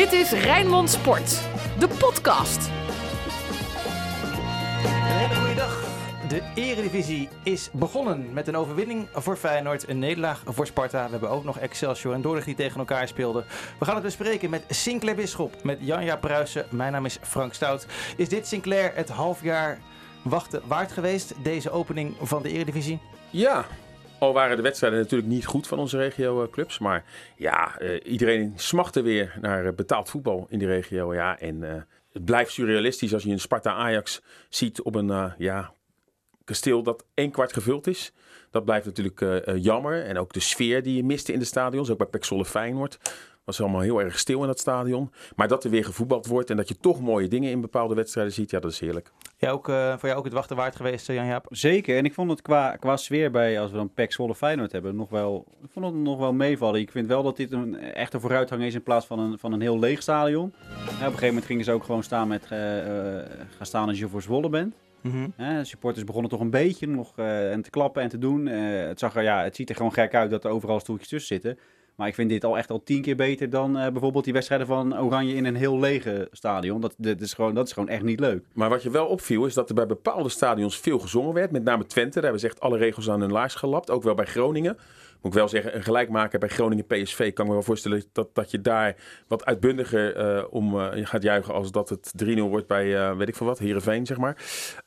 Dit is Rijnmond Sport, de podcast. Een hele goede dag. De Eredivisie is begonnen met een overwinning voor Feyenoord, een nederlaag voor Sparta. We hebben ook nog Excelsior en Dordrecht die tegen elkaar speelden. We gaan het bespreken met Sinclair Bisschop, met Janja Pruisen. Mijn naam is Frank Stout. Is dit Sinclair het half jaar wachten waard geweest, deze opening van de Eredivisie? Ja, al waren de wedstrijden natuurlijk niet goed van onze regio-clubs. Maar ja, eh, iedereen smachtte weer naar eh, betaald voetbal in die regio. Ja, en eh, het blijft surrealistisch als je een Sparta-Ajax ziet op een eh, ja, kasteel dat één kwart gevuld is. Dat blijft natuurlijk eh, eh, jammer. En ook de sfeer die je miste in de stadions, ook bij Pek Zwolle Feyenoord. Was allemaal heel erg stil in dat stadion. Maar dat er weer gevoetbald wordt en dat je toch mooie dingen in bepaalde wedstrijden ziet, ja, dat is heerlijk. Ja, ook, eh, voor jou ook het wachten waard geweest, eh, Jan-Jaap? Zeker, en ik vond het qua, qua sfeer bij, als we dan PEC Zwolle Feyenoord hebben, nog wel, ik vond het nog wel meevallen. Ik vind wel dat dit een echte vooruitgang is in plaats van een, van een heel leeg stadion. Ja, op een gegeven moment gingen ze ook gewoon staan met, eh, gaan staan als je voor Zwolle bent. Mhm. Hè, de supporters begonnen toch een beetje nog eh, en te klappen en te doen. Eh, het, zag er, ja, het ziet er gewoon gek uit dat er overal stoeltjes tussen zitten. Maar ik vind dit al echt al tien keer beter dan eh, bijvoorbeeld die wedstrijden van Oranje in een heel lege stadion. Dat, dat, is gewoon, dat is gewoon echt niet leuk. Maar wat je wel opviel is dat er bij bepaalde stadions veel gezongen werd. Met name Twente, daar hebben ze echt alle regels aan hun laars gelapt. Ook wel bij Groningen. Moet ik wel zeggen, een gelijkmaker bij Groningen PSV kan ik me wel voorstellen dat, dat je daar wat uitbundiger eh, om eh, gaat juichen als dat het 3-0 wordt bij, weet ik veel wat, Heerenveen zeg maar.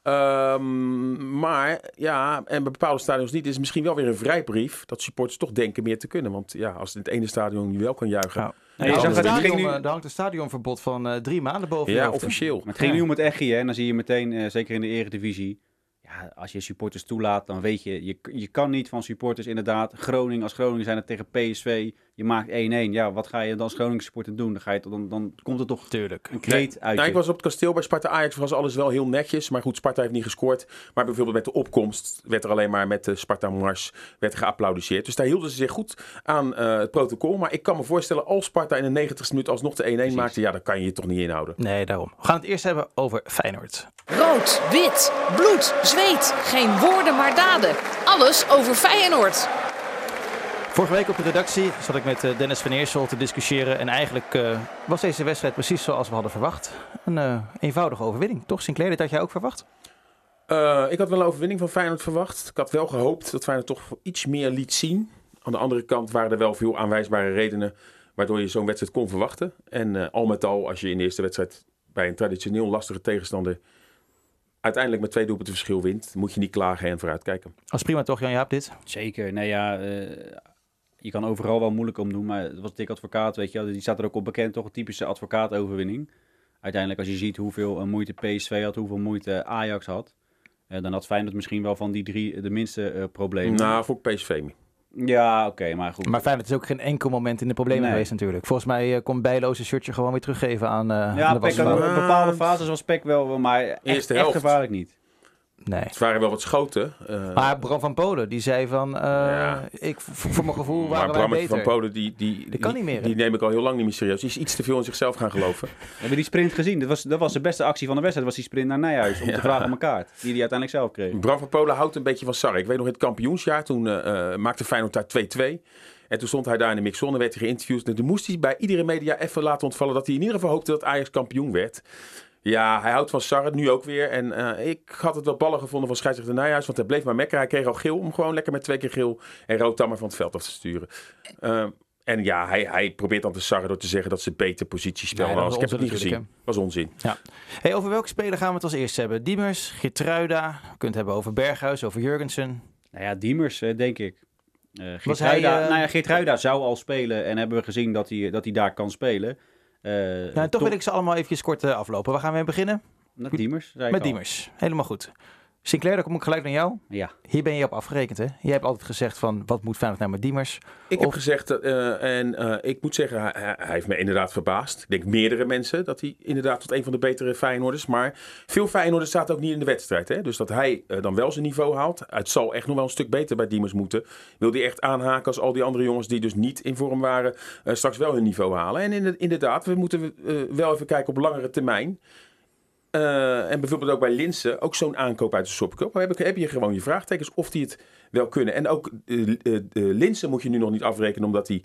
Ehm, maar ja, en bij bepaalde stadions niet, is misschien wel weer een vrijbrief dat supporters toch denken meer te kunnen. Want ja, als het ene stadion wel kan juichen, Nou, Nee, je er, zag hangt het- een het ging stadion, nu- eh, er hangt een stadionverbod van eh, drie maanden boven ja, officieel. Maar het ging Ja. nu om het Echi, hè? En dan zie je meteen, eh, zeker in de eredivisie... Ja, als je supporters toelaat, dan weet je, je... Je kan niet van supporters inderdaad... Groningen, als Groningen zijn het tegen PSV... Je maakt 1-1. Ja, wat ga je dan als Groningen supporter doen? Dan, ga je, dan, dan komt er toch Tuurlijk. een kreet uit Nou, ik was op het kasteel bij Sparta Ajax, was alles wel heel netjes. Maar goed, Sparta heeft niet gescoord. Maar bijvoorbeeld met de opkomst werd er alleen maar met de Sparta Mars werd er geapplaudiseerd. Dus daar hielden ze zich goed aan eh, het protocol. Maar ik kan me voorstellen, als Sparta in de 90ste minuut alsnog de 1-1 maakte, ja, dan kan je je toch niet inhouden. Nee, daarom. We gaan het eerst hebben over Feyenoord. Rood, wit, bloed, zweet. Geen woorden maar daden. Alles over Feyenoord. Vorige week op de redactie zat ik met eh, Dennis van Eersel te discussiëren. En eigenlijk eh, was deze wedstrijd precies zoals we hadden verwacht. Een eh, eenvoudige overwinning. Toch, Sinclair? Dit had jij ook verwacht? Eh, ik had wel een overwinning van Feyenoord verwacht. Ik had wel gehoopt dat Feyenoord toch iets meer liet zien. Aan de andere kant waren er wel veel aanwijsbare redenen waardoor je zo'n wedstrijd kon verwachten. En eh, al met al, als je in de eerste wedstrijd bij een traditioneel lastige tegenstander uiteindelijk met twee doelpunten verschil wint, moet je niet klagen en vooruitkijken. Was prima toch, Jan-Jaap, dit? Zeker. Nee, ja, eh, je kan overal wel moeilijk om doen, maar het was dik advocaat, weet je wel. Die staat er ook op bekend, toch een typische advocaatoverwinning. Uiteindelijk, als je ziet hoeveel eh, moeite PSV had, hoeveel moeite Ajax had, eh, dan had Feyenoord misschien wel van die drie de minste eh, problemen. Nou, voor PSV. Ja, oké, maar goed. Maar Feyenoord is ook geen enkel moment in de problemen Nee. geweest natuurlijk. Volgens mij eh, kon Bijloos een shirtje gewoon weer teruggeven aan, eh aan ja, de bepaalde fases was Peck wel, maar echt, Eerste echt helft. gevaarlijk niet. Nee. Het waren wel wat schoten. eh, Maar Bram van Polen, die zei van... eh, Ja. ik, voor mijn gevoel maar waren wij Brammetje beter. van Polen, die, die, Dat kan die- niet meer? Die neem ik al heel lang niet meer serieus. Die is iets te veel in zichzelf gaan geloven. Hebben we die sprint gezien? Dat was, dat was de beste actie van de wedstrijd, was die sprint naar Nijhuis. Om te vragen om een kaart. Die hij uiteindelijk zelf kreeg. Bram van Polen houdt een beetje van Sarri. Ik weet nog in het kampioensjaar, toen eh, eh, maakte Feyenoord daar 2-2. En toen stond hij daar in de mixzone, werd hij geïnterviewd. En toen moest hij bij iedere media even laten ontvallen dat hij in ieder geval hoopte dat Ajax kampioen werd. Ja, hij houdt van Sarri, nu ook weer. En eh, ik had het wel ballen gevonden van scheidsrechter Nijhuis, want hij bleef maar mekken. Hij kreeg al geel om gewoon lekker met twee keer geel en rood dan maar van het veld af te sturen. Eh, en ja, hij, hij probeert dan te sarren door te zeggen dat ze beter positiespel Nee, dat hadden. was Ik heb het niet gezien. was onzin. Hey, over welke speler gaan we het als eerste hebben? Diemers, Gertruida. We kunnen het hebben over Berghuis, over Jurgensen. Nou ja, Diemers, eh, denk ik. Eh Was Geertruida, hij, nou ja, Geertruida zou al spelen en hebben we gezien dat hij, dat hij daar kan spelen. Eh, Nou, toch wil ik ze allemaal even kort eh, aflopen. Waar gaan we mee beginnen? Met Diemers, Met al. Diemers. Helemaal goed. Sinclair, dan kom ik gelijk naar jou. Ja. Hier ben je op afgerekend, hè? Jij hebt altijd gezegd van, wat moet Feyenoord nou met Diemers? Ik heb gezegd, eh, en eh, ik moet zeggen, hij, heeft me inderdaad verbaasd. Ik denk meerdere mensen dat hij inderdaad tot een van de betere Feyenoorders. Maar veel Feyenoorders zaten ook niet in de wedstrijd. Hè? Dus dat hij eh, dan wel zijn niveau haalt. Het zal echt nog wel een stuk beter bij Diemers moeten. Wil hij echt aanhaken als al die andere jongens die dus niet in vorm waren, eh, straks wel hun niveau halen. En in- inderdaad, we moeten wel even kijken op langere termijn. Eh, en bijvoorbeeld ook bij Linsen, ook zo'n aankoop uit de Sopcup. Heb, heb je gewoon je vraagtekens of die het wel kunnen. En ook eh, eh, eh, Linsen moet je nu nog niet afrekenen omdat hij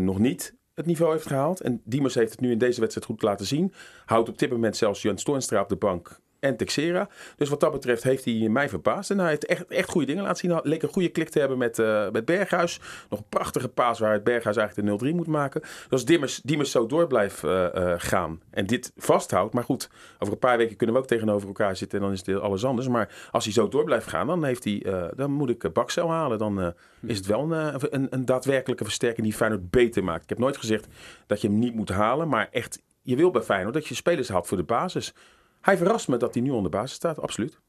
nog niet het niveau heeft gehaald. En Diemers heeft het nu in deze wedstrijd goed laten zien. Houdt op dit moment zelfs Jan Toornstra op de bank en Texera. Dus wat dat betreft heeft hij mij verbaasd. En hij heeft echt, echt goede dingen laten zien. Hij leek een goede klik te hebben met, uh, met Berghuis. Nog een prachtige paas waar het Berghuis eigenlijk de 0-3 moet maken. Dus als Diemers, Diemers zo door blijft uh, uh, gaan en dit vasthoudt. Maar goed, over een paar weken kunnen we ook tegenover elkaar zitten en dan is het alles anders. Maar als hij zo door blijft gaan, dan, heeft hij, dan moet ik Bakcel halen. Dan is het wel een, een, een daadwerkelijke versterking die Feyenoord beter maakt. Ik heb nooit gezegd dat je hem niet moet halen, maar echt... Je wil bij Feyenoord dat je spelers haalt voor de basis. Hij verrast me dat hij nu onder basis staat, absoluut.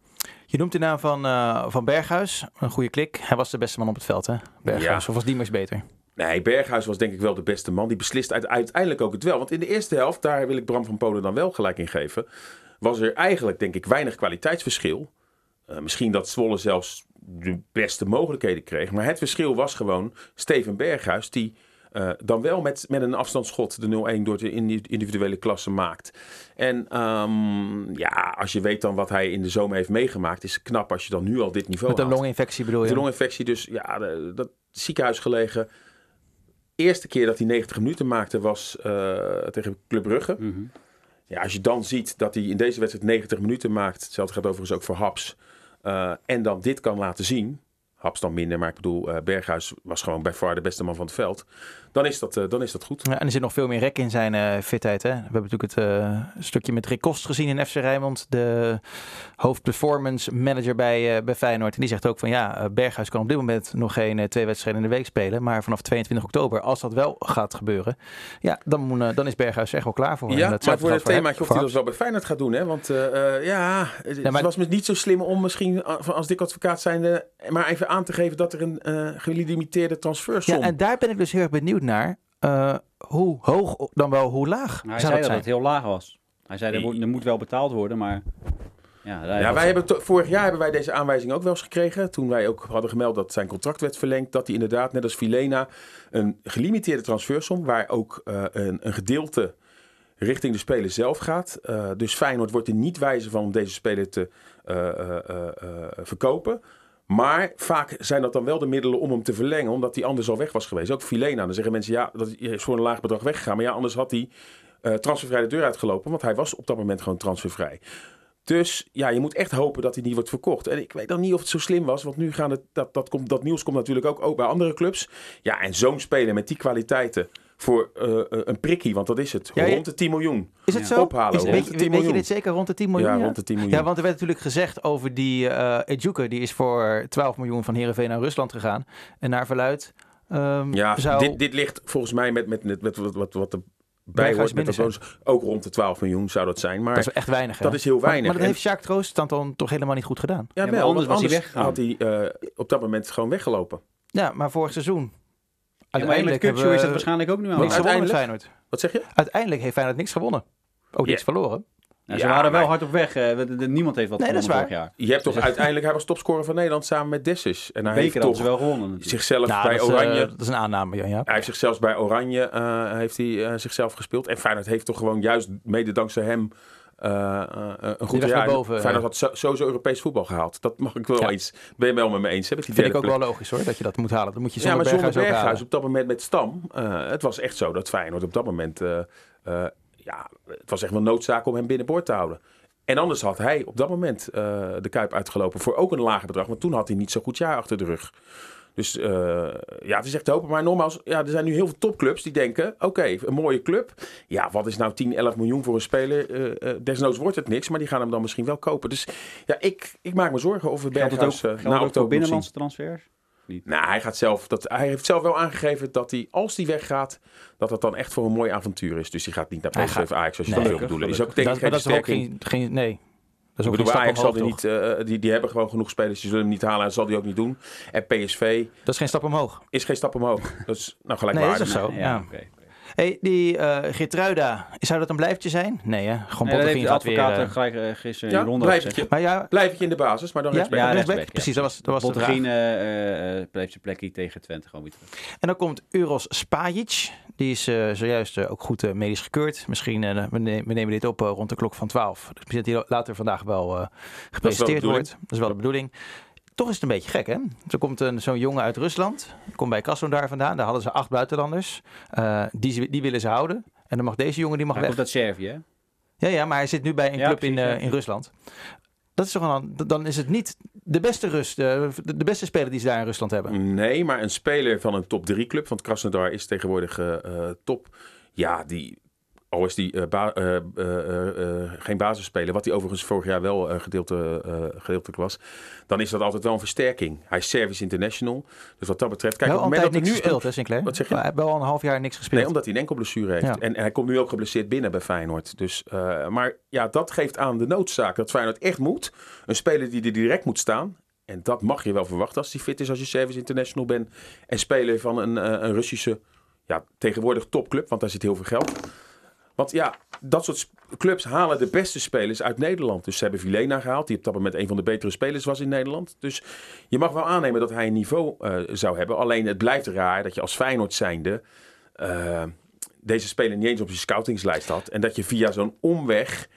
Je noemt de naam van, uh, van Berghuis. Een goede klik. Hij was de beste man op het veld, hè? Berghuis. Ja. Of was Diemers beter? Nee, Berghuis was denk ik wel de beste man. Die beslist uiteindelijk ook het wel. Want in de eerste helft, daar wil ik Bram van Polen dan wel gelijk in geven... was er eigenlijk, denk ik, weinig kwaliteitsverschil. Uh, misschien dat Zwolle zelfs de beste mogelijkheden kreeg. Maar het verschil was gewoon Steven Berghuis... die uh, dan wel met, met een afstandsschot de 0-1 door de individuele klasse maakt. En um, ja, als je weet dan wat hij in de zomer heeft meegemaakt, is het knap als je dan nu al dit niveau Met een longinfectie bedoel je? De longinfectie, dus ja, de, dat ziekenhuis gelegen. Eerste keer dat hij 90 minuten maakte was uh, tegen Club Brugge. Mm -hmm. Ja, als je dan ziet dat hij in deze wedstrijd 90 minuten maakt, hetzelfde gaat overigens ook voor Haps, uh, en dan dit kan laten zien, Haps dan minder, maar ik bedoel, uh, Berghuis was gewoon bij far de beste man van het veld. Dan is dat, uh, dan is dat goed. Ja, en er zit nog veel meer rek in zijn uh, fitheid. Hè? We hebben natuurlijk het stukje met Rick Kost gezien in FC Rijnmond. De hoofdperformance manager bij, bij Feyenoord. En die zegt ook van ja, Berghuis kan op dit moment nog geen twee wedstrijden in de week spelen. Maar vanaf 22 oktober, als dat wel gaat gebeuren, ja, dan, dan is Berghuis echt wel klaar voor. Ja, dat maar voor het themaatje of hij dat wel bij Feyenoord gaat doen. Hè? Want ja, het ja, maar... was niet zo slim om misschien als dik advocaat zijnde maar even aan te geven dat er een uh, gelimiteerde transfersom... Ja, en daar ben ik dus heel erg benieuwd naar. Uh, hoe hoog dan wel hoe laag Hij zei dat, dat het heel laag was. Hij zei, er moet, er moet wel betaald worden, maar... Ja, ja wij hebben vorig jaar hebben wij deze aanwijzing ook wel eens gekregen. Toen wij ook hadden gemeld dat zijn contract werd verlengd. Dat hij inderdaad, net als Filena, een gelimiteerde transfersom... waar ook uh, een, een gedeelte richting de speler zelf gaat. Uh, dus Feyenoord wordt er niet wijzer van om deze speler te uh, verkopen. Maar vaak zijn dat dan wel de middelen om hem te verlengen, omdat hij anders al weg was geweest. Ook Filena. Dan zeggen mensen, ja, dat is voor een laag bedrag weggegaan. Maar ja, anders had hij uh, transfervrij de deur uitgelopen, want hij was op dat moment gewoon transfervrij. Dus ja, je moet echt hopen dat hij niet wordt verkocht. En ik weet dan niet of het zo slim was, want nu gaan het, dat, dat, komt, dat nieuws komt natuurlijk ook, ook bij andere clubs. Ja, en zo'n speler met die kwaliteiten voor uh, een prikkie, want dat is het. Ja, rond de 10 miljoen. Is het zo? Ophalen. Is, weet, je, weet je dit zeker rond de 10 miljoen? Ja, ja, rond de 10 miljoen. Ja, want er werd natuurlijk gezegd over die uh, Ejuke, die is voor 12 miljoen van Heerenveen naar Rusland gegaan. En naar verluid um, ja, zou... dit, dit ligt volgens mij met, met, met, met wat, wat, wat de bij hoort met dat ook rond de 12 miljoen zou dat zijn. Maar dat is echt weinig. Hè? Dat is heel weinig. Maar, maar dat heeft Jacques Troost dan, dan toch helemaal niet goed gedaan. Ja, ja wel, anders, was hij weg. had hij uh, op dat moment gewoon weggelopen. Ja, maar vorig seizoen Uiteindelijk ja, hebben, is het waarschijnlijk ook nu aan. Niks gewonnen met Feyenoord. Wat zeg je? Uiteindelijk heeft Feyenoord niks gewonnen. Ook niks yeah. verloren. Nou, ze waren wel hard op weg. Uh, niemand heeft wat nee, gewonnen vorig jaar. Je hebt toch dus uiteindelijk, hij was topscorer van Nederland samen met Dessus. En hij Beker heeft toch ze wel gewonnen. Natuurlijk. Zichzelf nou, bij dat is, Oranje. Uh, dat is een aanname, ja. Hij heeft zichzelf bij Oranje uh, heeft hij, zichzelf gespeeld. En Feyenoord heeft toch gewoon juist mede dankzij hem uh, een goed jaar. Boven, Feyenoord had zo, sowieso Europees voetbal gehaald. Dat mag ik wel ja. eens. Ben je wel met me eens? Hè, met die Vind ik ook plek. wel logisch hoor, dat je dat moet halen. Dan moet je ja, maar zonder Berghuis, op dat moment met Stam. Uh, het was echt zo dat Feyenoord op dat moment... ja, het was echt wel noodzaak om hem binnenboord te houden. En anders had hij op dat moment de Kuip uitgelopen voor ook een lager bedrag. Want toen had hij niet zo goed jaar achter de rug. Dus uh, ja, het is echt hopen. Maar nogmaals, ja, er zijn nu heel veel topclubs die denken... oké, okay, een mooie club. Ja, wat is nou 10, 11 miljoen voor een speler? Uh, uh, desnoods wordt het niks, maar die gaan hem dan misschien wel kopen. Dus ja, ik, ik maak me zorgen over Berghuis. Geldt het ook, binnenlandse transfers? Niet. Nou, hij, gaat zelf, dat, hij heeft zelf wel aangegeven dat hij, als hij weggaat, dat het dan echt voor een mooi avontuur is. Dus hij gaat niet naar PSV of Ajax, als je nee, dat wil bedoelen. Is ook denk ik geen dat is ook geen, geen, nee, dat is ook bedoel, Ajax zal die niet, uh, die, die hebben gewoon genoeg spelers, die zullen hem niet halen en dat zal die ook niet doen. En PSV... Dat is geen stap omhoog. Is geen stap omhoog. Dat is nou gelijk nee, waar. dat is zo. Ja, ja. Okay. Hey, die uh, Gertruida, zou dat een blijftje zijn? Nee, hè? Gewoon nee, de advocaat weer, uh, gelijk uh, gisteren ja, in Ronde blijf maar ja, in de basis, maar dan ja, rechtsback. Ja, rechtsback. Precies, dat was, dat was Botterien uh, bleef zijn plekje tegen Twente gewoon weer terug. En dan komt Uros Spajic. Die is zojuist ook goed medisch gekeurd. Misschien, we, ne we, nemen dit op rond de klok van 12. Dus misschien dat hij later vandaag wel gepresenteerd wordt. Dat is wel de bedoeling. Toch is het een beetje gek, hè? Er komt een, zo'n jongen uit Rusland, komt bij Krasnodar vandaan. Daar hadden ze acht buitenlanders. Uh, die, die willen ze houden. En dan mag deze jongen, die mag Hij weg. komt uit Servië, hè? Ja, ja, maar hij zit nu bij een Ja, club in, precies, eh, in Rusland. Dat is toch een, dan is het niet de beste, rust, eh, de, de beste speler die ze daar in Rusland hebben. Nee, maar een speler van een top 3 club, want Krasnodar is tegenwoordig eh, eh, top. Ja, die, al is die eh, ba- eh, eh, geen basisspeler, wat hij overigens vorig jaar wel gedeelte, gedeeltelijk was, dan is dat altijd wel een versterking. Hij is Service International, dus wat dat betreft... Kijk, wel op het moment niks dat er gespeeld, hè Sinclair? Wat zeg je? Hij heeft wel al een half jaar niks gespeeld. Nee, omdat hij een enkel blessure heeft. Ja. En, en hij komt nu ook geblesseerd binnen bij Feyenoord. Dus, maar ja, dat geeft aan de noodzaak dat Feyenoord echt moet. Een speler die er direct moet staan. En dat mag je wel verwachten als hij fit is als je Service International bent. En speler van een, een Russische, ja, tegenwoordig topclub. Want daar zit heel veel geld. Want ja, dat soort clubs halen de beste spelers uit Nederland. Dus ze hebben Vilena gehaald, die op dat moment een van de betere spelers was in Nederland. Dus je mag wel aannemen dat hij een niveau eh, zou hebben. Alleen het blijft raar dat je als Feyenoord zijnde eh, deze speler niet eens op je scoutingslijst had. En dat je via zo'n omweg,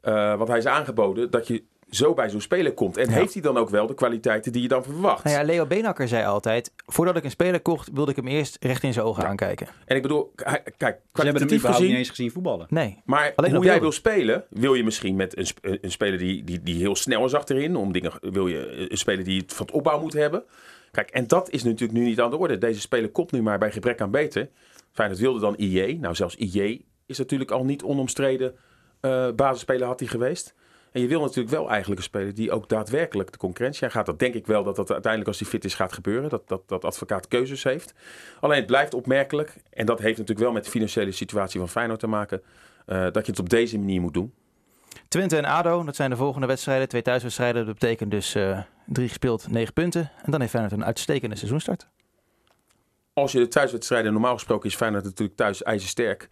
eh, wat hij is aangeboden, dat je zo bij zo'n speler komt. En Ja. heeft hij dan ook wel de kwaliteiten die je dan verwacht? Nou ja, Leo Beenakker zei altijd, voordat ik een speler kocht, wilde ik hem eerst recht in zijn ogen aankijken. En ik bedoel, kijk, Ze hebben hem gezien... niet eens gezien voetballen. Nee. Maar Alleen hoe jij wil spelen, wil je misschien met een, een speler die, die, die heel snel is achterin. Om dingen, wil je een speler die het van het opbouw moet hebben. Kijk, en dat is natuurlijk nu niet aan de orde. Deze speler komt nu maar bij gebrek aan beter. Feyenoord wilde dan IJ. Nou, zelfs IJ is natuurlijk al niet onomstreden eh basisspeler had hij geweest. En je wil natuurlijk wel eigenlijk een speler die ook daadwerkelijk de concurrentie aangaat. Dat denk ik wel dat dat uiteindelijk als hij fit is gaat gebeuren. Dat, dat, dat advocaat keuzes heeft. Alleen het blijft opmerkelijk. En dat heeft natuurlijk wel met de financiële situatie van Feyenoord te maken. eh, dat je het op deze manier moet doen. Twente en ADO, dat zijn de volgende wedstrijden. Twee thuiswedstrijden, dat betekent dus eh, drie gespeeld, negen punten. En dan heeft Feyenoord een uitstekende seizoenstart. Als je de thuiswedstrijden, normaal gesproken is Feyenoord natuurlijk thuis ijzersterk.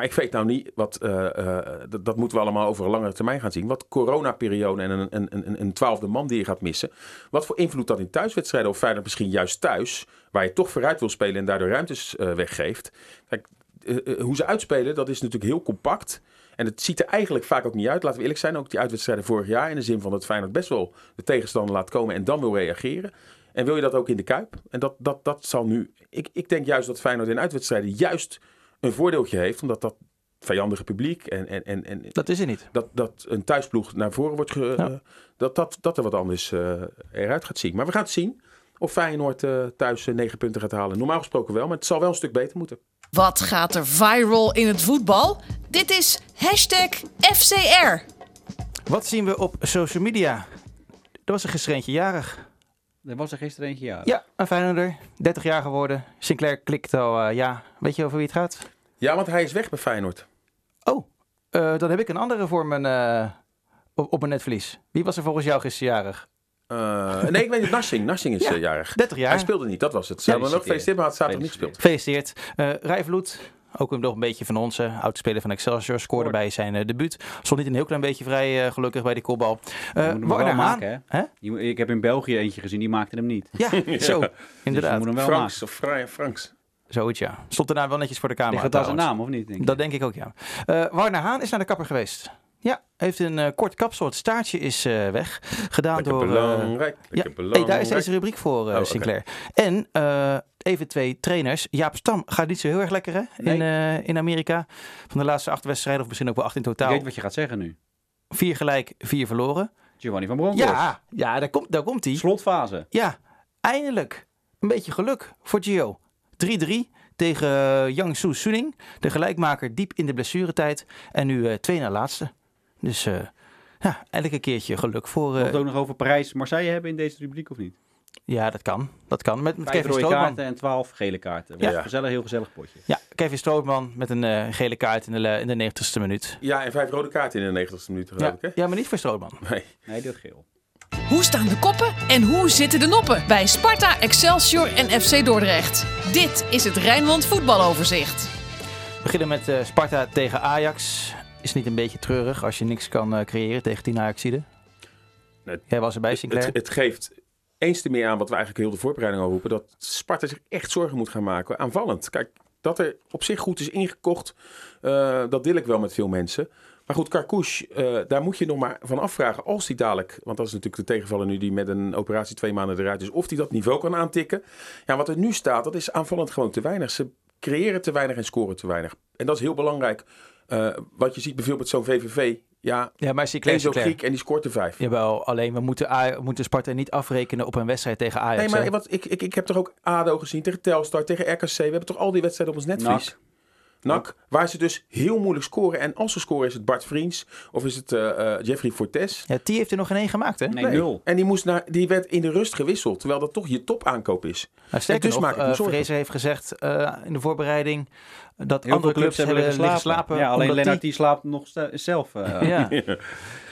Maar ik weet nou niet, wat, eh, eh, dat, moeten we allemaal over een langere termijn gaan zien. Wat coronaperiode en een, een, een, een twaalfde man die je gaat missen. Wat voor invloed dat in thuiswedstrijden of Feyenoord misschien juist thuis, waar je toch vooruit wil spelen en daardoor ruimtes eh, weggeeft. Kijk, hoe ze uitspelen, dat is natuurlijk heel compact. En het ziet er eigenlijk vaak ook niet uit. Laten we eerlijk zijn, ook die uitwedstrijden vorig jaar. In de zin van dat Feyenoord best wel de tegenstander laat komen en dan wil reageren. En wil je dat ook in de Kuip? En dat, dat, dat zal nu... Ik, ik denk juist dat Feyenoord in uitwedstrijden juist een voordeeltje heeft. Omdat dat vijandige publiek en, en, en, en Dat is er niet. dat, dat een thuisploeg naar voren wordt... Ge, Ja. eh, dat, dat, dat er wat anders eh, eruit gaat zien. Maar we gaan het zien of Feyenoord eh, thuis negen punten gaat halen. Normaal gesproken wel, maar het zal wel een stuk beter moeten. Wat gaat er viral in het voetbal? Dit is hashtag FCR. Wat zien we op social media? Er was er gisteren eentje jarig. Er was er gisteren eentje, ja. Ja, een Feyenoorder. 30 jaar geworden. Sinclair klikt al, eh, ja. Weet je over wie het gaat? Ja, want hij is weg bij Feyenoord. Oh, eh, dan heb ik een andere voor mijn, eh, op, op mijn netvlies. Wie was er volgens jou gisteren jarig? Eh, nee, ik weet het. Narsing. Narsing is Ja. jarig. 30 jaar. Hij speelde niet, dat was het. Ze Ja, hebben hem wel gefeliciteerd, maar hij had zaterdag niet gespeeld. Gefeliciteerd. Eh Rijvloed, ook nog een beetje van ons. eh oud-speler van Excelsior, scoorde bij zijn eh, debuut. Stond niet een heel klein beetje vrij eh, gelukkig bij die kopbal. Eh Je moet hem Warner wel Haan. maken, hè? Ik heb in België eentje gezien, die maakte hem niet. Ja, zo. Dus Inderdaad. moet hem wel Franks maken. of Vrij Franks. Zoiets, ja. Stond daarna wel netjes voor de camera. Ligt het als een naam, of niet? Denk ik? Dat denk ik ook, ja. Eh Warner Haan is naar de kapper geweest. Ja, heeft een kort kapsel. Het staartje is eh, weg. Gedaan Lekker door... eh, belangrijk. ja, hey, daar is deze rubriek voor, Oh. Sinclair. En eh, even twee trainers. Jaap Stam gaat niet zo heel erg lekker hè? In, eh, in Amerika. Van de laatste acht wedstrijden, of misschien ook wel acht in Ik totaal. weet wat je gaat zeggen nu. Vier gelijk, vier verloren. Giovanni van Bronckhorst. Ja, ja daar, komt, daar komt hij. Slotfase. Ja, eindelijk. Een beetje geluk voor Gio. 3-3 tegen uh, Yang Su Suning. De gelijkmaker diep in de blessuretijd. En nu eh, twee na laatste. Dus eh, ja, elke keertje geluk voor... We eh, het ook nog over Parijs-Marseille hebben in deze rubriek of niet? Ja, dat kan. Dat kan. Met, Kevin rode Strootman. kaarten en twaalf gele kaarten. Ja. Ja. Gezellig, heel gezellig potje. Ja, Kevin Strootman met een eh, gele kaart in de, in de 90ste minuut. Ja, en vijf rode kaarten in de 90ste minuut, geloof Ja, ik, hè? ja, maar niet voor Strootman. Nee. Nee, dat geel. Hoe staan de koppen en hoe zitten de noppen bij Sparta, Excelsior en FC Dordrecht? Dit is het Rijnmond voetbaloverzicht. We beginnen met eh, Sparta tegen Ajax. Is niet een beetje treurig als je niks kan eh, creëren tegen 10 Ajaxiden? Nee, Jij was erbij, Sinclair. Het, het geeft eens te meer aan wat we eigenlijk heel de voorbereiding al roepen. Dat Sparta zich echt zorgen moet gaan maken. Aanvallend. Kijk, dat er op zich goed is ingekocht. eh, dat deel ik wel met veel mensen. Maar goed, Karkouche, eh, daar moet je nog maar van afvragen als hij dadelijk, want dat is natuurlijk de tegenvaller nu die met een operatie twee maanden eruit is, of hij dat niveau kan aantikken. Ja, wat er nu staat, dat is aanvallend gewoon te weinig. Ze creëren te weinig en scoren te weinig. En dat is heel belangrijk. Eh, wat je ziet bijvoorbeeld zo'n VVV, ja, Ja, maar Sinclair, Sinclair. Griek en die scoort er vijf. Jawel, alleen we moeten, A- we moeten Sparta niet afrekenen op een wedstrijd tegen Ajax. Nee, maar wat, ik, ik, ik heb toch ook ADO gezien tegen Telstar, tegen RKC. We hebben toch al die wedstrijden op ons netvlies. NAC. Waar ze dus heel moeilijk scoren. En als ze scoren is het Bart Vriends of is het eh, eh, Jeffrey Fortes. Ja, T heeft er nog geen één gemaakt, hè? Nee, nul. En die, moest naar, die werd in de rust gewisseld, terwijl dat toch je topaankoop is. Nou, sterker dus nog, maak ik me zorgen. Fraser heeft gezegd eh, in de voorbereiding dat Heel andere veel clubs hebben liggen liggen slapen. Ja, alleen Lennart die- die slaapt nog zelf. eh. Ja,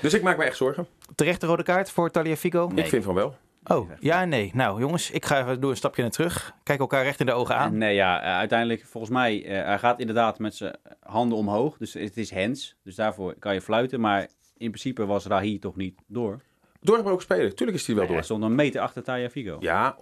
Dus ik maak me echt zorgen. terecht de rode kaart voor Taliafico. Ik vind van wel. Oh, ja en nee. Nou jongens, ik ga even door een stapje naar terug. Kijk elkaar recht in de ogen aan. Nee, ja, eh, uiteindelijk volgens mij, eh, hij gaat inderdaad met zijn handen omhoog. Dus het is hands. Dus daarvoor kan je fluiten. Maar in principe was Rahi toch niet door. Doorgebroken speler, tuurlijk is hij wel Hij door. stond een meter achter Tagliafico. Ja,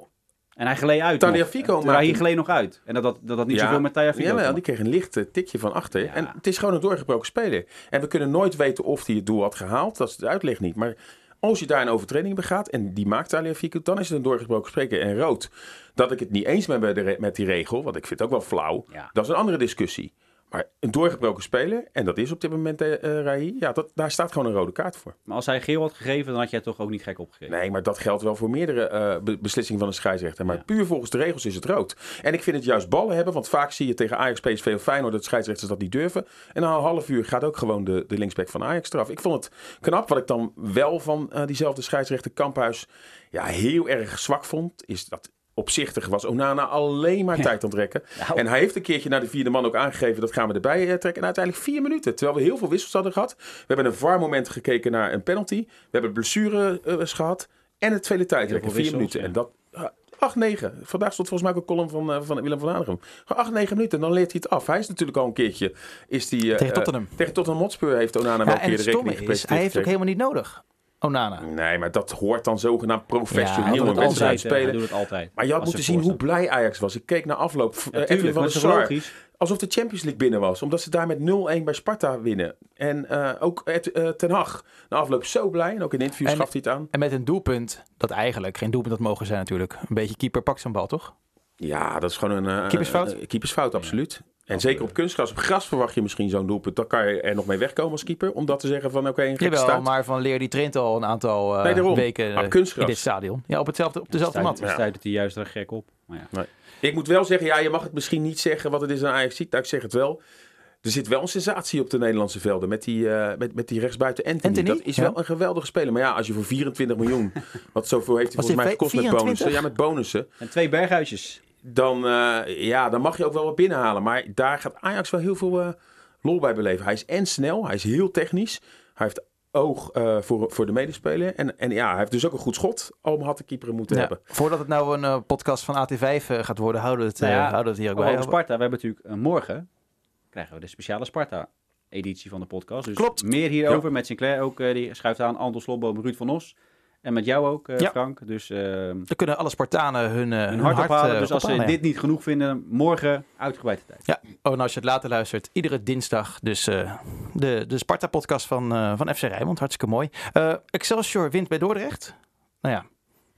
En hij gleed uit. Tagliafico nog. maakt Rahi een- gleed nog uit. En dat dat, dat, dat niet Ja. zoveel met Ja, te wel, maken die kreeg een licht eh, tikje van achter. Ja. En het is gewoon een doorgebroken speler. En we kunnen nooit weten of hij het doel had gehaald. Dat is de uitleg niet. Maar als je daar een overtreding begaat en die maakt Aliafico, dan is het een doorgebroken speler. En rood, dat ik het niet eens ben met, de re- met die regel, want ik vind het ook wel flauw, Ja. dat is een andere discussie. Maar een doorgebroken speler, en dat is op dit moment uh, Rahi, ja, dat, daar staat gewoon een rode kaart voor. Maar als hij geel had gegeven, dan had jij toch ook niet gek opgegeven. Nee, maar dat geldt wel voor meerdere eh, be- beslissingen van de scheidsrechter. Maar Ja. puur volgens de regels is het rood. En ik vind het juist ballen hebben, want vaak zie je tegen Ajax, PSV of Feyenoord dat scheidsrechters dat niet durven. En na een half uur gaat ook gewoon de, de linksback van Ajax eraf. Ik vond het knap. Wat ik dan wel van eh, diezelfde scheidsrechter Kamphuis ja, heel erg zwak vond, is dat opzichtig was Onana alleen maar tijd aan het rekken. Nou. En hij heeft een keertje naar de vierde man ook aangegeven, dat gaan we erbij eh, trekken. En uiteindelijk vier minuten, terwijl we heel veel wissels hadden gehad. We hebben een VAR-moment gekeken naar een penalty. We hebben blessure eh, gehad. En het tweede tijdrekken, vier wissels, minuten. ja. En dat, 8, 9. Vandaag stond volgens mij ook een column van, eh, van Willem van Hanegem. 8, 9 minuten, dan leert hij het af. Hij is natuurlijk al een keertje... Is die, eh, Tegen Tottenham. eh, tegen Tottenham Hotspur heeft Onana wel een en keer het de stomme rekening is, hij heeft ook helemaal niet nodig. Onana. Nee, maar dat hoort dan zogenaamd professioneel een wedstrijd spelen. doet het altijd. Maar je had moeten zien hoe blij Ajax was. Ik keek naar afloop. Ja, eh, van dat is Sar. logisch. Alsof de Champions League binnen was. Omdat ze daar met 0-1 bij Sparta winnen. En eh, ook Ed- eh, Ten Hag na afloop zo blij. En ook in interviews En- gaf hij het aan. En met een doelpunt, dat eigenlijk geen doelpunt had mogen zijn natuurlijk. Een beetje keeper pakt zijn bal, toch? Ja, dat is gewoon een... eh, Keepersfout? eh, keepersfout, absoluut. En zeker op kunstgras. Op gras verwacht je misschien zo'n doelpunt. Dan kan je er nog mee wegkomen als keeper. Om dat te zeggen van oké, een gekke Jawel, staat. maar Van Leer die traint al een aantal eh, Nee, daarom. weken kunstgras. in dit stadion. Ja, op, hetzelfde, op dezelfde mat. Stuit- stuit het hij juist er gek op. Maar ja. Ik moet wel zeggen, ja, je mag het misschien niet zeggen wat het is aan Ajax. Nou, ik zeg het wel. Er zit wel een sensatie op de Nederlandse velden met die, eh, met, met die rechtsbuiten Anthony. Anthony? Dat is Ja. wel een geweldige speler. Maar ja, als je voor 24 miljoen, wat zoveel heeft hij volgens mij gekost met 24? bonussen. Ja, met bonussen. En twee berghuisjes. Dan, eh, ja, dan mag je ook wel wat binnenhalen. Maar daar gaat Ajax wel heel veel eh, lol bij beleven. Hij is en snel, hij is heel technisch. Hij heeft oog eh, voor, voor de medespeler. En, en ja, hij heeft dus ook een goed schot. Alm had de keeper moeten Ja, hebben. Voordat het nou een podcast van AT5 eh, gaat worden, houden we het, Nou ja, houden we het hier ook Over bij. Sparta, we hebben natuurlijk morgen krijgen we de speciale Sparta-editie van de podcast. Dus Klopt. meer hierover met Sinclair ook. die schuift aan Anton Slobboom, Ruud van Os. En met jou ook, eh, Ja. Frank. Dus eh, hun Dan kunnen alle Spartanen hun, eh, hun hart hart ophalen. eh, dus als ze ophalen, dit niet genoeg vinden, morgen uitgebreid de tijd. Ja, oh, en als je het later luistert, iedere dinsdag dus de, de Sparta-podcast van, van FC Rijnmond. Hartstikke mooi. Excelsior wint bij Dordrecht. Nou ja,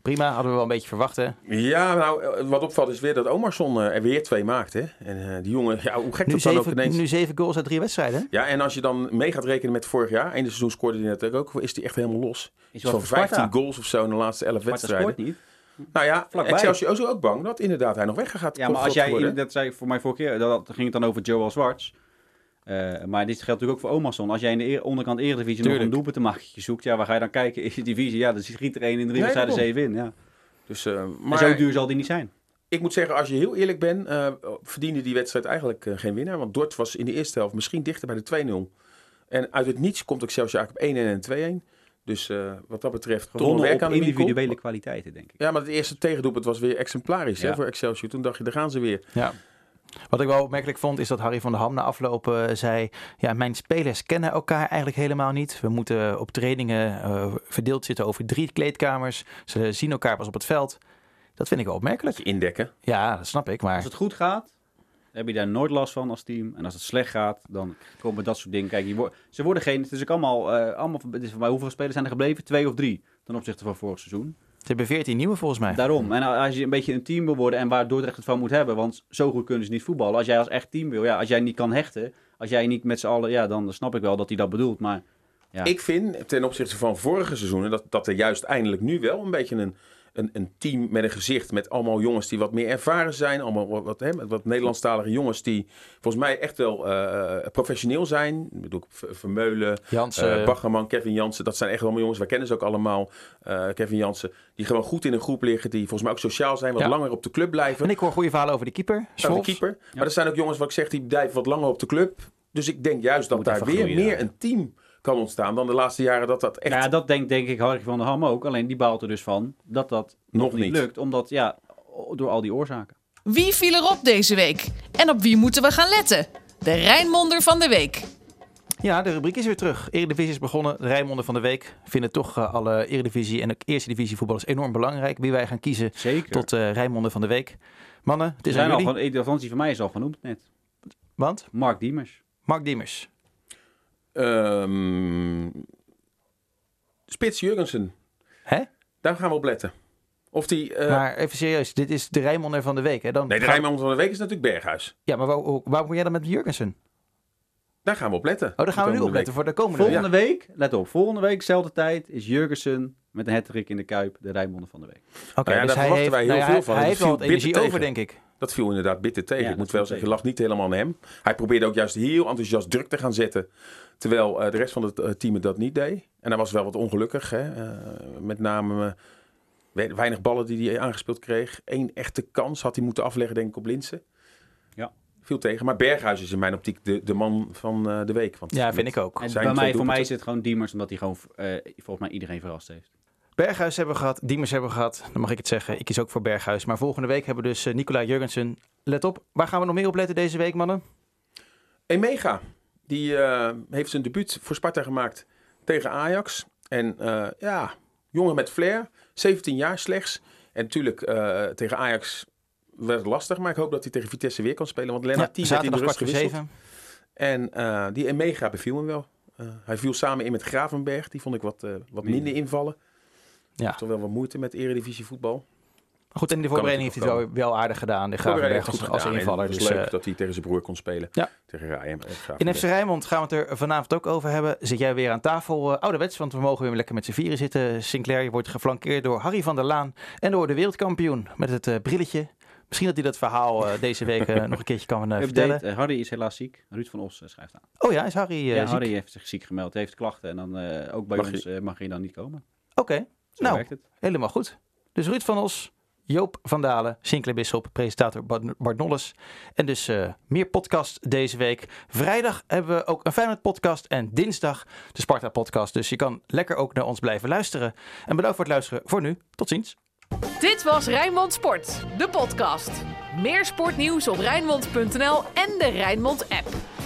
prima. Hadden we wel een beetje verwacht, hè? Ja, nou, eh, wat opvalt is weer dat Omarsson eh, er weer twee maakt. Hè? En eh, die jongen, ja, hoe gek Nu dat dan ook zeven, ineens... nu zeven goals uit drie wedstrijden. Ja, en als je dan mee gaat rekenen met vorig jaar, einde seizoen scoorde hij natuurlijk ook, is hij echt helemaal los. Is voor 15 Sparta. goals of zo in de laatste 11 Sparta wedstrijden. scoort niet. Nou ja, Vlakbij. Excelsior is ook bang dat inderdaad hij nog weggaat. Ja, maar als jij, dat zei ik voor mij vorige keer, dat ging het dan over Joel Zwarts. Eh, maar dit geldt natuurlijk ook voor Omarsson. Als jij in de eer- onderkant Eredivisie nog Tuurlijk. een doelpunt te maken zoekt, ja, waar ga je dan kijken? In de divisie, ja, dan schiet er één in drie Nee, wedstrijden daarom. zeven in. Ja. Dus, eh, Maar zo duur zal die niet zijn. ik moet zeggen, als je heel eerlijk bent, eh, verdiende die wedstrijd eigenlijk eh, geen winnaar. Want Dort was in de eerste helft misschien dichter bij de 2-0. En uit het niets komt Excelsior eigenlijk op 1-1 en 2-1. Dus eh, wat dat betreft, toch nog Gewonnen werk aan de individuele kwaliteiten, denk ik. Ja, maar het eerste tegendoelpunt was weer exemplarisch hè, voor Excelsior. Toen dacht je, daar gaan ze weer. Ja. Wat ik wel opmerkelijk vond, is dat Harry van der Ham na afloop eh, zei... Ja, mijn spelers kennen elkaar eigenlijk helemaal niet. We moeten op trainingen eh, verdeeld zitten over drie kleedkamers. Ze zien elkaar pas op het veld. Dat vind ik wel opmerkelijk. Indekken. Ja, dat snap ik. Maar Als het goed gaat, heb je daar nooit last van als team. En als het slecht gaat, dan komen dat soort dingen. Kijk, je wo- ze worden geen... Het is ook allemaal... eh, allemaal het is voor mij, hoeveel spelers zijn er gebleven? Twee of drie ten opzichte van vorig seizoen. Ze hebben 14 nieuwe volgens mij. Daarom. En als je een beetje een team wil worden en waar Dordrecht het van moet hebben, want zo goed kunnen ze niet voetballen. Als jij als echt team wil, ja, als jij niet kan hechten, als jij niet met z'n allen, ja, dan snap ik wel dat hij dat bedoelt. Maar ja, Ik vind ten opzichte van vorige seizoenen dat, dat er juist eindelijk nu wel een beetje een, een, een team met een gezicht. Met allemaal jongens die wat meer ervaren zijn. Allemaal wat, hè, wat Nederlandstalige jongens die volgens mij echt wel eh, professioneel zijn. Ik bedoel, Vermeulen, Jansen. eh Baggerman, Kevin Jansen. Dat zijn echt allemaal jongens. Wij kennen ze ook allemaal. Eh, Kevin Jansen. Die gewoon goed in een groep liggen. Die volgens mij ook sociaal zijn. Wat Ja. langer op de club blijven. en ik hoor goede verhalen over de keeper. De keeper. Maar er zijn ook jongens, wat ik zeg, die blijven wat langer op de club. Dus ik denk juist dat Moet daar weer meer een team kan ontstaan dan de laatste jaren dat dat echt ja, dat denkt denk ik Harry van der Ham ook. Alleen die baalt er dus van dat dat nog niet niet. lukt, omdat ja, door al die oorzaken. Wie viel erop deze week? En op wie moeten we gaan letten? De Rijnmonder van de week. Ja, de rubriek is weer terug. Eredivisie is begonnen. De Rijnmonden van de week vinden toch eh, alle Eredivisie en ook Eerste Divisie voetballers enorm belangrijk. Wie wij gaan kiezen Zeker. tot eh Rijnmonden van de week. Mannen, het er is aan zijn al jullie. van, van mij is al genoemd net. Want Mark Diemers. Mark Diemers. Ehm, Spits Jurgensen, Hè? daar gaan we op letten. Of die... eh, maar even serieus, dit is de Rijnmonder van de week. Hè? Dan nee, de gaan- Rijnmond van de Week is natuurlijk Berghuis. Ja, maar waar, waar moet jij dan met Jurgensen? Daar gaan we op letten. Oh, daar gaan we nu op letten voor de komende week. Volgende week, let op, volgende week, dezelfde tijd, is Jurgensen met een hattrick in de Kuip de Rijnmonder van de week. Oké, Nou ja, dus daar hij verwachten heeft, wij heel nou veel hij- van. Hij Dat heeft wel wat viel energie over, denk ik. Dat viel inderdaad bitter tegen. Ja, ik moet wel zeggen, je lag niet helemaal aan hem. Hij probeerde ook juist heel enthousiast druk te gaan zetten. Terwijl eh, de rest van het eh, team het dat niet deed. En hij was wel wat ongelukkig. Hè? Eh, met name we- weinig ballen die hij aangespeeld kreeg. Eén echte kans had hij moeten afleggen, denk ik, op Linsen. Ja. Viel tegen. Maar Berghuis is in mijn optiek de, de man van eh, de week. Want Ja, vind ik ook. En bij mij, voor mij is het gewoon Diemers, omdat hij gewoon eh, volgens mij iedereen verrast heeft. Berghuis hebben we gehad, Diemers hebben we gehad. Dan mag ik het zeggen. Ik kies ook voor Berghuis. Maar volgende week hebben we dus Nicola Jurgensen. Let op, waar gaan we nog meer op letten deze week, mannen? Emega, die eh, heeft zijn debuut voor Sparta gemaakt tegen Ajax. En eh, ja, jongen met flair, 17 jaar slechts. En natuurlijk eh, tegen Ajax werd het lastig, maar ik hoop dat hij tegen Vitesse weer kan spelen. Want Lennart Ja, werd in de rust gewisseld. zeven. En die Emega beviel me wel. Hij viel samen in met Gravenberg. Die vond ik wat, wat Minder. minder invallen. Ja. Toch wel wat moeite met eredivisie voetbal. Goed, in de voorbereiding heeft hij het wel, wel aardig gedaan. De Gravenberg als, als invaller. Het Dus, leuk eh, dat hij tegen zijn broer kon spelen. Ja. Tegen Ryan. eh, in. FC Rijnmond gaan we het er vanavond ook over hebben. Zit jij weer aan tafel, eh, ouderwets, want we mogen weer lekker met z'n vieren zitten. Sinclair, je wordt geflankeerd door Harry van der Laan en door de wereldkampioen met het brilletje. Misschien dat hij dat verhaal eh, deze week nog een keertje kan vertellen. Harry is helaas ziek. Ruud van Os schrijft aan. Oh ja, is Harry eh, ja, ziek? Harry heeft zich ziek gemeld, heeft klachten en dan eh, ook bij Mag ons mag hij dan niet komen. Oké, Zo Nou. werkt het. helemaal goed. Dus Ruud van Os, Joop van Dalen, Sinclair Bisschop, presentator Bart Nolles. En dus eh, meer podcast deze week. Vrijdag hebben we ook een Feyenoord podcast en dinsdag de Sparta podcast. Dus je kan lekker ook naar ons blijven luisteren. En bedankt voor het luisteren voor nu. Tot ziens. Dit was Rijnmond Sport, de podcast. Meer sportnieuws op Rijnmond.nl en de Rijnmond app.